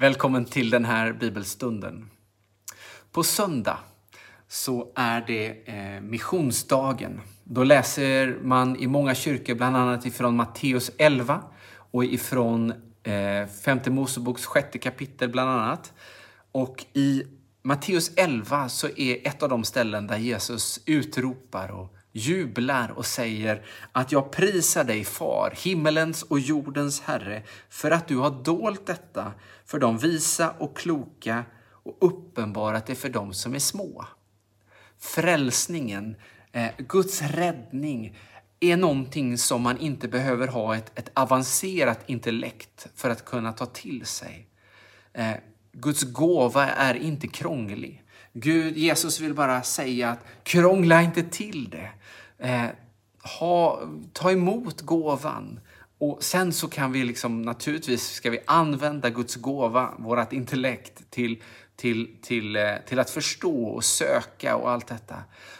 Välkommen till den här bibelstunden. På söndag så är det eh, missionsdagen. Då läser man i många kyrkor bland annat ifrån Matteus 11 och ifrån eh, femte Moseboks sjätte kapitel bland annat. Och i Matteus 11 så är ett av de ställen där Jesus utropar och jublar och säger att jag prisar dig far, himmelens och jordens Herre, för att du har dolt detta för de visa och kloka och uppenbarat det för dem som är små. Frälsningen, eh, Guds räddning, är någonting som man inte behöver ha ett, ett avancerat intellekt för att kunna ta till sig. Eh, Guds gåva är inte krånglig. Gud, Jesus vill bara säga att krångla inte till det. Eh, ha, ta emot gåvan. Och sen så kan vi liksom, naturligtvis ska vi använda Guds gåva, vårt intellekt, till, till, till, eh, till att förstå och söka och allt detta.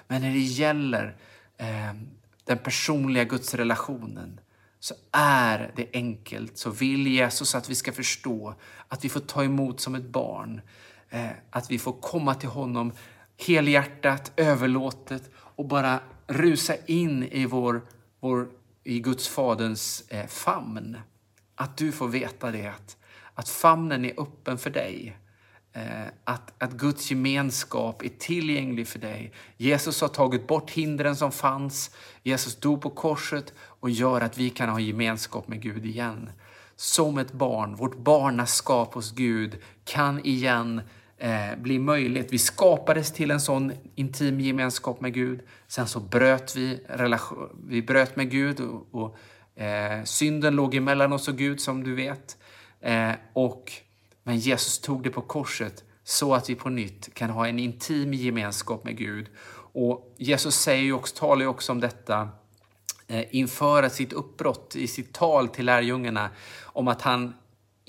Men när det gäller eh, den personliga gudsrelationen så är det enkelt. Så vill Jesus att vi ska förstå att vi får ta emot som ett barn. Eh, att vi får komma till honom helhjärtat, överlåtet och bara rusa in i, vår, vår, i Guds faderns eh, famn. Att du får veta det, att, att famnen är öppen för dig. Eh, att, att Guds gemenskap är tillgänglig för dig. Jesus har tagit bort hindren som fanns. Jesus dog på korset och gör att vi kan ha gemenskap med Gud igen. Som ett barn, vårt barnaskap hos Gud kan igen eh, bli möjligt. Vi skapades till en sån intim gemenskap med Gud. Sen så bröt vi, relation, vi bröt med Gud och, och eh, synden låg emellan oss och Gud som du vet. Eh, och, men Jesus tog det på korset så att vi på nytt kan ha en intim gemenskap med Gud. Och Jesus säger ju också, talar ju också om detta eh, inför sitt uppbrott i sitt tal till lärjungarna om att han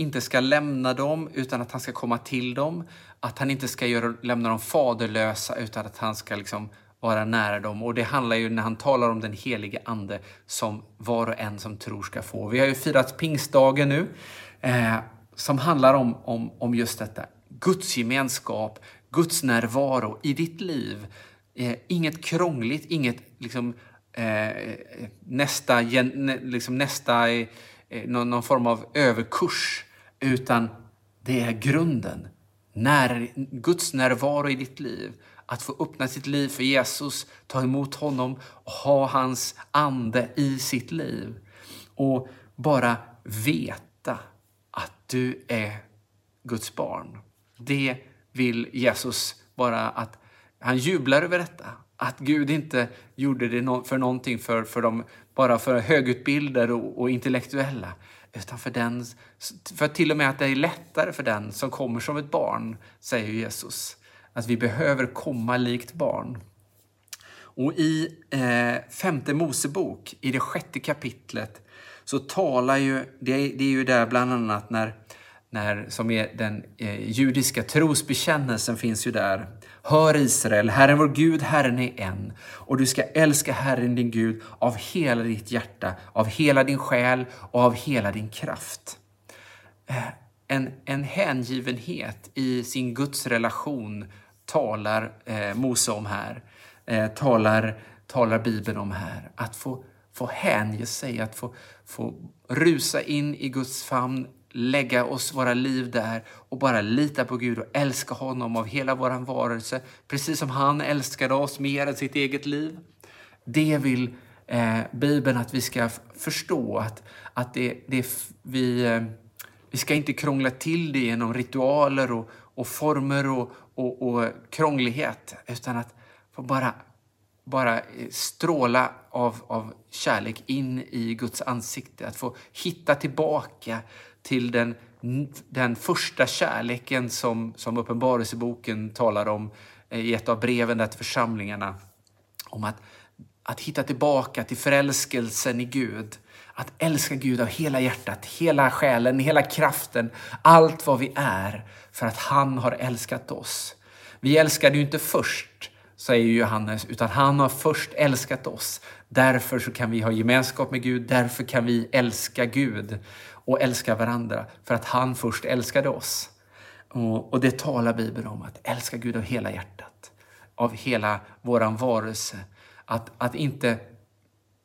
inte ska lämna dem utan att han ska komma till dem. Att han inte ska göra, lämna dem faderlösa utan att han ska liksom vara nära dem. Och det handlar ju när han talar om den helige ande som var och en som tror ska få. Vi har ju firat pingstdagen nu eh, som handlar om, om, om just detta. Guds gemenskap, Guds närvaro i ditt liv. Eh, inget krångligt, inget liksom, eh, nästa, liksom nästa eh, eh, någon, någon form av överkurs utan det är grunden. När, Guds närvaro i ditt liv. Att få öppna sitt liv för Jesus, ta emot honom och ha hans ande i sitt liv. Och bara veta att du är Guds barn. Det vill Jesus bara att han jublar över detta. Att Gud inte gjorde det för någonting för, för dem, bara för högutbildade och, och intellektuella, utan för, den, för till och med att det är lättare för den som kommer som ett barn, säger Jesus. Att vi behöver komma likt barn. Och i eh, femte Mosebok, i det sjätte kapitlet, så talar ju, det är, det är ju där bland annat när, när som är den eh, judiska trosbekännelsen finns ju där. Hör Israel, Herren vår Gud, Herren är en. Och du ska älska Herren din Gud av hela ditt hjärta, av hela din själ och av hela din kraft. Eh, en, en hängivenhet i sin gudsrelation talar eh, Mose om här. Eh, talar, talar Bibeln om här. Att få, få hänge sig, att få, få rusa in i Guds famn, lägga oss våra liv där och bara lita på Gud och älska honom av hela vår varelse, precis som han älskade oss mer än sitt eget liv. Det vill eh, Bibeln att vi ska förstå, att, att det, det, vi, eh, vi ska inte krångla till det genom ritualer och, och former och, och, och krånglighet, utan att få bara, bara eh, stråla av, av kärlek in i Guds ansikte, att få hitta tillbaka till den, den första kärleken som, som Uppenbarelseboken talar om eh, i ett av breven där till församlingarna. Om att, att hitta tillbaka till förälskelsen i Gud. Att älska Gud av hela hjärtat, hela själen, hela kraften, allt vad vi är, för att han har älskat oss. Vi älskade ju inte först, säger Johannes, utan han har först älskat oss. Därför så kan vi ha gemenskap med Gud, därför kan vi älska Gud och älska varandra för att han först älskade oss. Och, och det talar Bibeln om, att älska Gud av hela hjärtat, av hela våran varelse. Att, att inte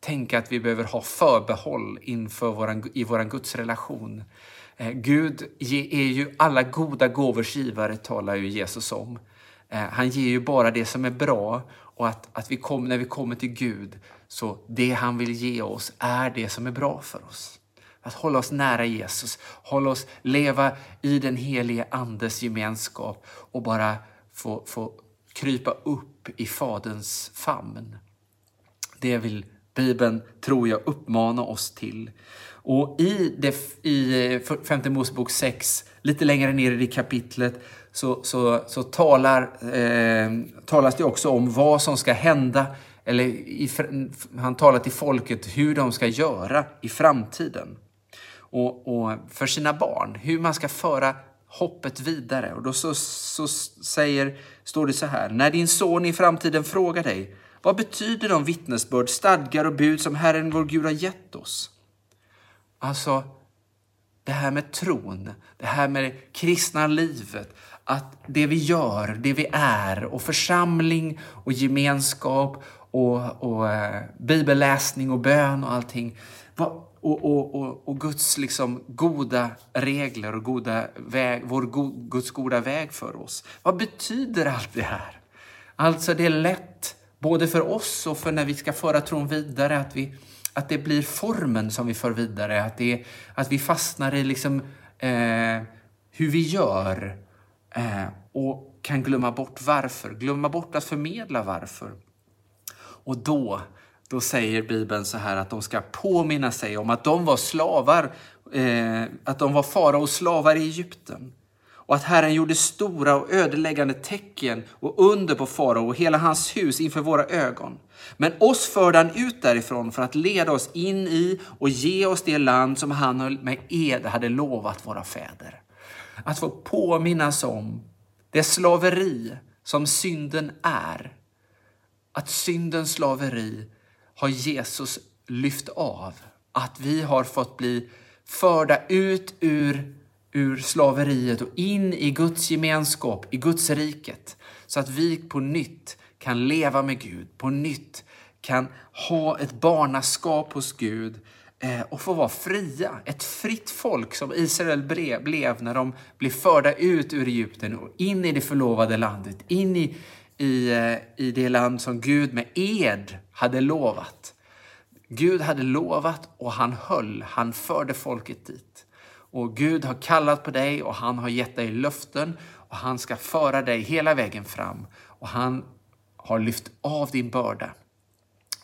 tänka att vi behöver ha förbehåll inför våran, i vår gudsrelation. Eh, Gud är ju alla goda gåvors givare, talar ju Jesus om. Eh, han ger ju bara det som är bra och att, att vi kom, när vi kommer till Gud, så det han vill ge oss är det som är bra för oss. Att hålla oss nära Jesus, hålla oss leva i den helige Andes gemenskap och bara få, få krypa upp i Faderns famn. Det vill Bibeln, tror jag, uppmana oss till. Och i, det, i eh, femte Mosebok 6, lite längre ner i det kapitlet, så, så, så talar, eh, talas det också om vad som ska hända, eller i, han talar till folket hur de ska göra i framtiden. Och, och för sina barn, hur man ska föra hoppet vidare. Och då så, så säger, står det så här, när din son i framtiden frågar dig, vad betyder de vittnesbörd, stadgar och bud som Herren vår Gud har gett oss? Alltså, det här med tron, det här med det kristna livet, att det vi gör, det vi är och församling och gemenskap och, och eh, bibelläsning och bön och allting. Och, och, och, och, Guds liksom goda regler och goda väg, vår go, Guds goda väg för oss. Vad betyder allt det här? Alltså det är lätt, både för oss och för när vi ska föra tron vidare, att, vi, att det blir formen som vi för vidare. Att, det, att vi fastnar i liksom, eh, hur vi gör eh, och kan glömma bort varför. Glömma bort att förmedla varför. Och då, då säger Bibeln så här att de ska påminna sig om att de var slavar, eh, att de var faraos slavar i Egypten. Och att Herren gjorde stora och ödeläggande tecken och under på farao och hela hans hus inför våra ögon. Men oss förde han ut därifrån för att leda oss in i och ge oss det land som han med ed hade lovat våra fäder. Att få påminnas om det slaveri som synden är. Att syndens slaveri har Jesus lyft av. Att vi har fått bli förda ut ur, ur slaveriet och in i Guds gemenskap, i Guds riket. Så att vi på nytt kan leva med Gud, på nytt kan ha ett barnaskap hos Gud eh, och få vara fria. Ett fritt folk som Israel blev när de blev förda ut ur Egypten och in i det förlovade landet, in i, i, eh, i det land som Gud med ed hade lovat. Gud hade lovat och han höll, han förde folket dit. Och Gud har kallat på dig och han har gett dig löften och han ska föra dig hela vägen fram. Och han har lyft av din börda.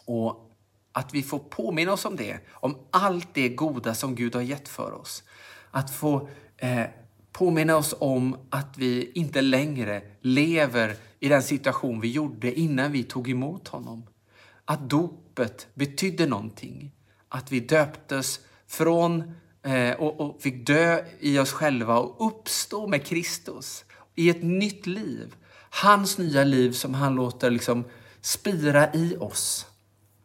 Och att vi får påminna oss om det, om allt det goda som Gud har gett för oss. Att få eh, påminna oss om att vi inte längre lever i den situation vi gjorde innan vi tog emot honom. Att dopet betydde någonting. Att vi döptes från eh, och, och fick dö i oss själva och uppstå med Kristus i ett nytt liv. Hans nya liv som han låter liksom spira i oss.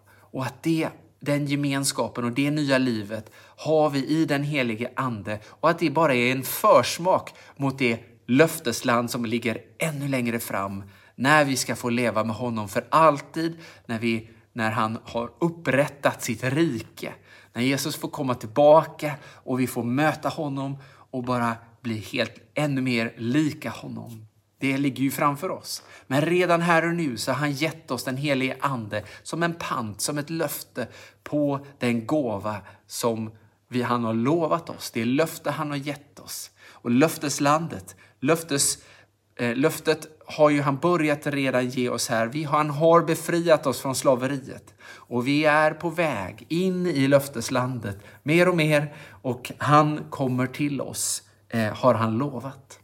Och att det, den gemenskapen och det nya livet har vi i den helige Ande och att det bara är en försmak mot det löftesland som ligger ännu längre fram när vi ska få leva med honom för alltid, när, vi, när han har upprättat sitt rike. När Jesus får komma tillbaka och vi får möta honom och bara bli helt ännu mer lika honom. Det ligger ju framför oss. Men redan här och nu så har han gett oss den helige Ande som en pant, som ett löfte på den gåva som vi, han har lovat oss. Det är löfte han har gett oss. Och löfteslandet, löftes, eh, löftet har ju han börjat redan ge oss här. Vi, han har befriat oss från slaveriet och vi är på väg in i löfteslandet mer och mer och han kommer till oss, eh, har han lovat.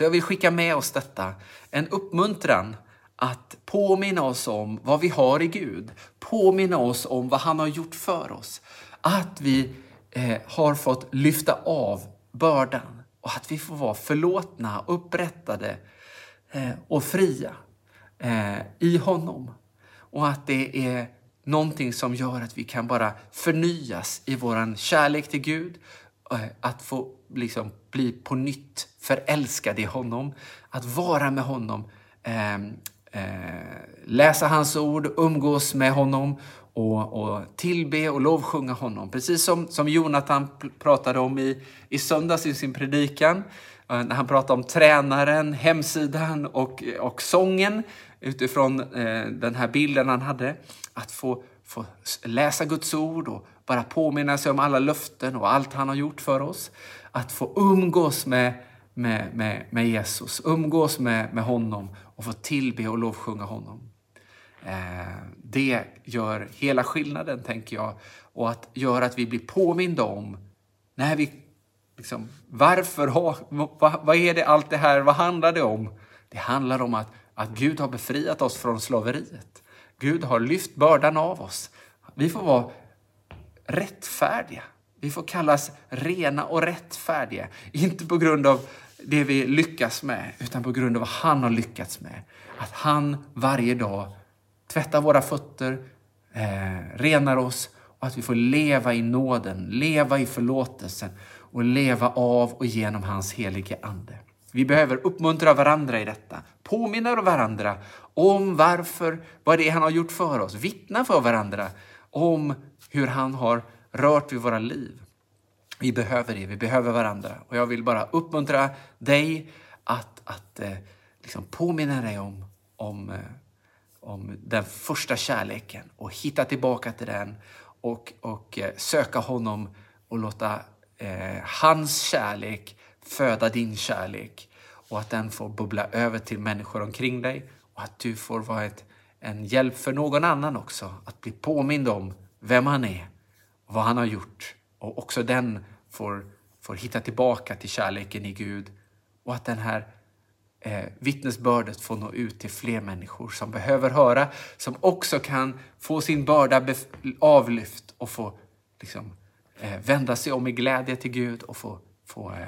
Så jag vill skicka med oss detta, en uppmuntran att påminna oss om vad vi har i Gud. Påminna oss om vad han har gjort för oss. Att vi eh, har fått lyfta av bördan och att vi får vara förlåtna, upprättade eh, och fria eh, i honom. Och att det är någonting som gör att vi kan bara förnyas i våran kärlek till Gud, Eh, att få liksom bli på nytt förälskad i honom, att vara med honom, eh, eh, läsa hans ord, umgås med honom och, och tillbe och lovsjunga honom. Precis som, som Jonathan pratade om i, i söndags i sin predikan, eh, när han pratade om tränaren, hemsidan och, och sången utifrån eh, den här bilden han hade. Att få, få läsa Guds ord och bara påminna sig om alla löften och allt han har gjort för oss. Att få umgås med, med, med, med Jesus, umgås med, med honom och få tillbe och lovsjunga honom. Eh, det gör hela skillnaden, tänker jag. Och att göra att vi blir påminda om när vi liksom, varför har, vad, vad är det allt det här, vad handlar det om? Det handlar om att, att Gud har befriat oss från slaveriet. Gud har lyft bördan av oss. Vi får vara rättfärdiga. Vi får kallas rena och rättfärdiga. Inte på grund av det vi lyckas med, utan på grund av vad han har lyckats med. Att han varje dag tvättar våra fötter, eh, renar oss och att vi får leva i nåden, leva i förlåtelsen och leva av och genom hans helige Ande. Vi behöver uppmuntra varandra i detta, påminna varandra om varför, vad det är han har gjort för oss, vittna för varandra om hur han har rört vid våra liv. Vi behöver det, vi behöver varandra. Och jag vill bara uppmuntra dig att, att eh, liksom påminna dig om, om, eh, om den första kärleken och hitta tillbaka till den och, och eh, söka honom och låta eh, hans kärlek föda din kärlek och att den får bubbla över till människor omkring dig och att du får vara ett, en hjälp för någon annan också att bli påmind om vem han är vad han har gjort. Och också den får, får hitta tillbaka till kärleken i Gud och att den här eh, vittnesbördet får nå ut till fler människor som behöver höra, som också kan få sin börda avlyft och få liksom, eh, vända sig om i glädje till Gud och få, få, eh,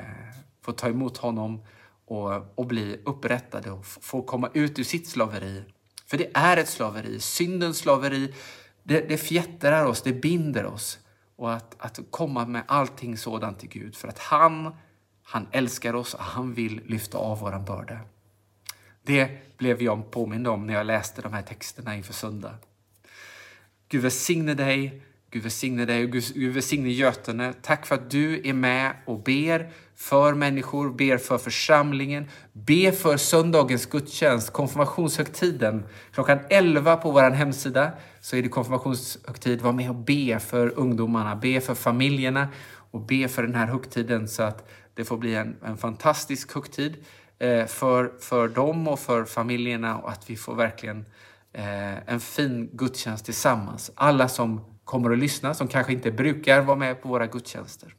få ta emot honom och, och bli upprättade och få komma ut ur sitt slaveri. För det är ett slaveri, syndens slaveri. Det, det fjättrar oss, det binder oss. Och att, att komma med allting sådant till Gud. För att han, han älskar oss och han vill lyfta av våran börda. Det blev jag påmind om när jag läste de här texterna inför söndag. Gud välsigne dig Gud välsigne dig och Gud välsigne Götene. Tack för att du är med och ber för människor, ber för församlingen, ber för söndagens gudstjänst, konfirmationshögtiden. Klockan 11 på vår hemsida så är det konfirmationshögtid. Var med och be för ungdomarna, be för familjerna och be för den här högtiden så att det får bli en, en fantastisk högtid eh, för, för dem och för familjerna och att vi får verkligen eh, en fin gudstjänst tillsammans. Alla som kommer att lyssna, som kanske inte brukar vara med på våra gudstjänster.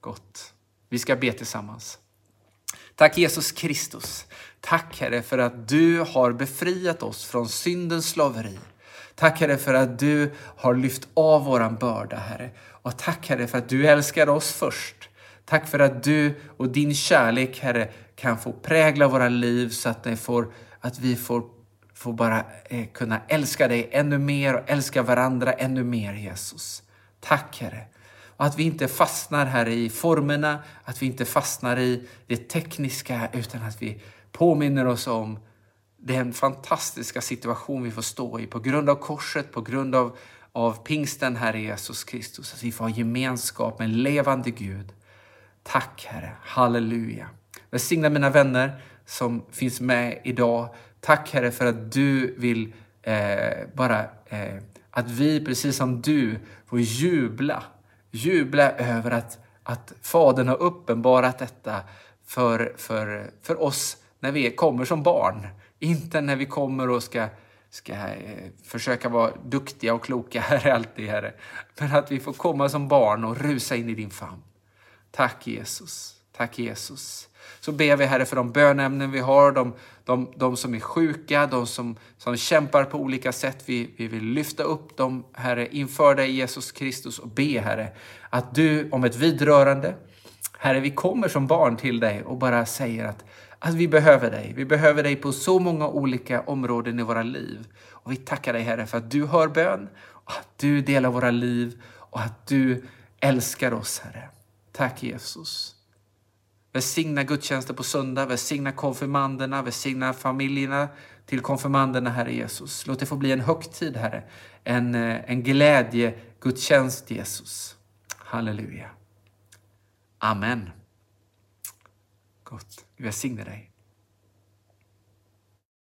Gott. Vi ska be tillsammans. Tack Jesus Kristus. Tack Herre för att du har befriat oss från syndens slaveri. Tack Herre för att du har lyft av våran börda Herre. Och tack Herre för att du älskar oss först. Tack för att du och din kärlek Herre kan få prägla våra liv så att, det får, att vi får få bara eh, kunna älska dig ännu mer och älska varandra ännu mer, Jesus. Tack, Herre. Och att vi inte fastnar här i formerna, att vi inte fastnar i det tekniska, utan att vi påminner oss om den fantastiska situation vi får stå i på grund av korset, på grund av, av pingsten, Herre Jesus Kristus. Att vi får ha gemenskap med en levande Gud. Tack, Herre. Halleluja. Välsigna mina vänner som finns med idag. Tack Herre för att du vill eh, bara eh, att vi, precis som du, får jubla. Jubla över att, att Fadern har uppenbarat detta för, för, för oss när vi kommer som barn. Inte när vi kommer och ska, ska eh, försöka vara duktiga och kloka, Herre, alltid, Herre. Men att vi får komma som barn och rusa in i din famn. Tack Jesus. Tack Jesus. Så ber vi Herre för de bönämnen vi har, de, de, de som är sjuka, de som, som kämpar på olika sätt. Vi, vi vill lyfta upp dem Herre inför dig Jesus Kristus och be Herre att du om ett vidrörande, Herre vi kommer som barn till dig och bara säger att, att vi behöver dig. Vi behöver dig på så många olika områden i våra liv. Och vi tackar dig Herre för att du hör bön, och att du delar våra liv och att du älskar oss Herre. Tack Jesus. Välsigna gudstjänsten på söndag, välsigna konfirmanderna, välsigna familjerna till konfirmanderna, Herre Jesus. Låt det få bli en högtid, Herre. En, eh, en glädje, gudstjänst, Jesus. Halleluja. Amen. Gott. Gud välsigne dig.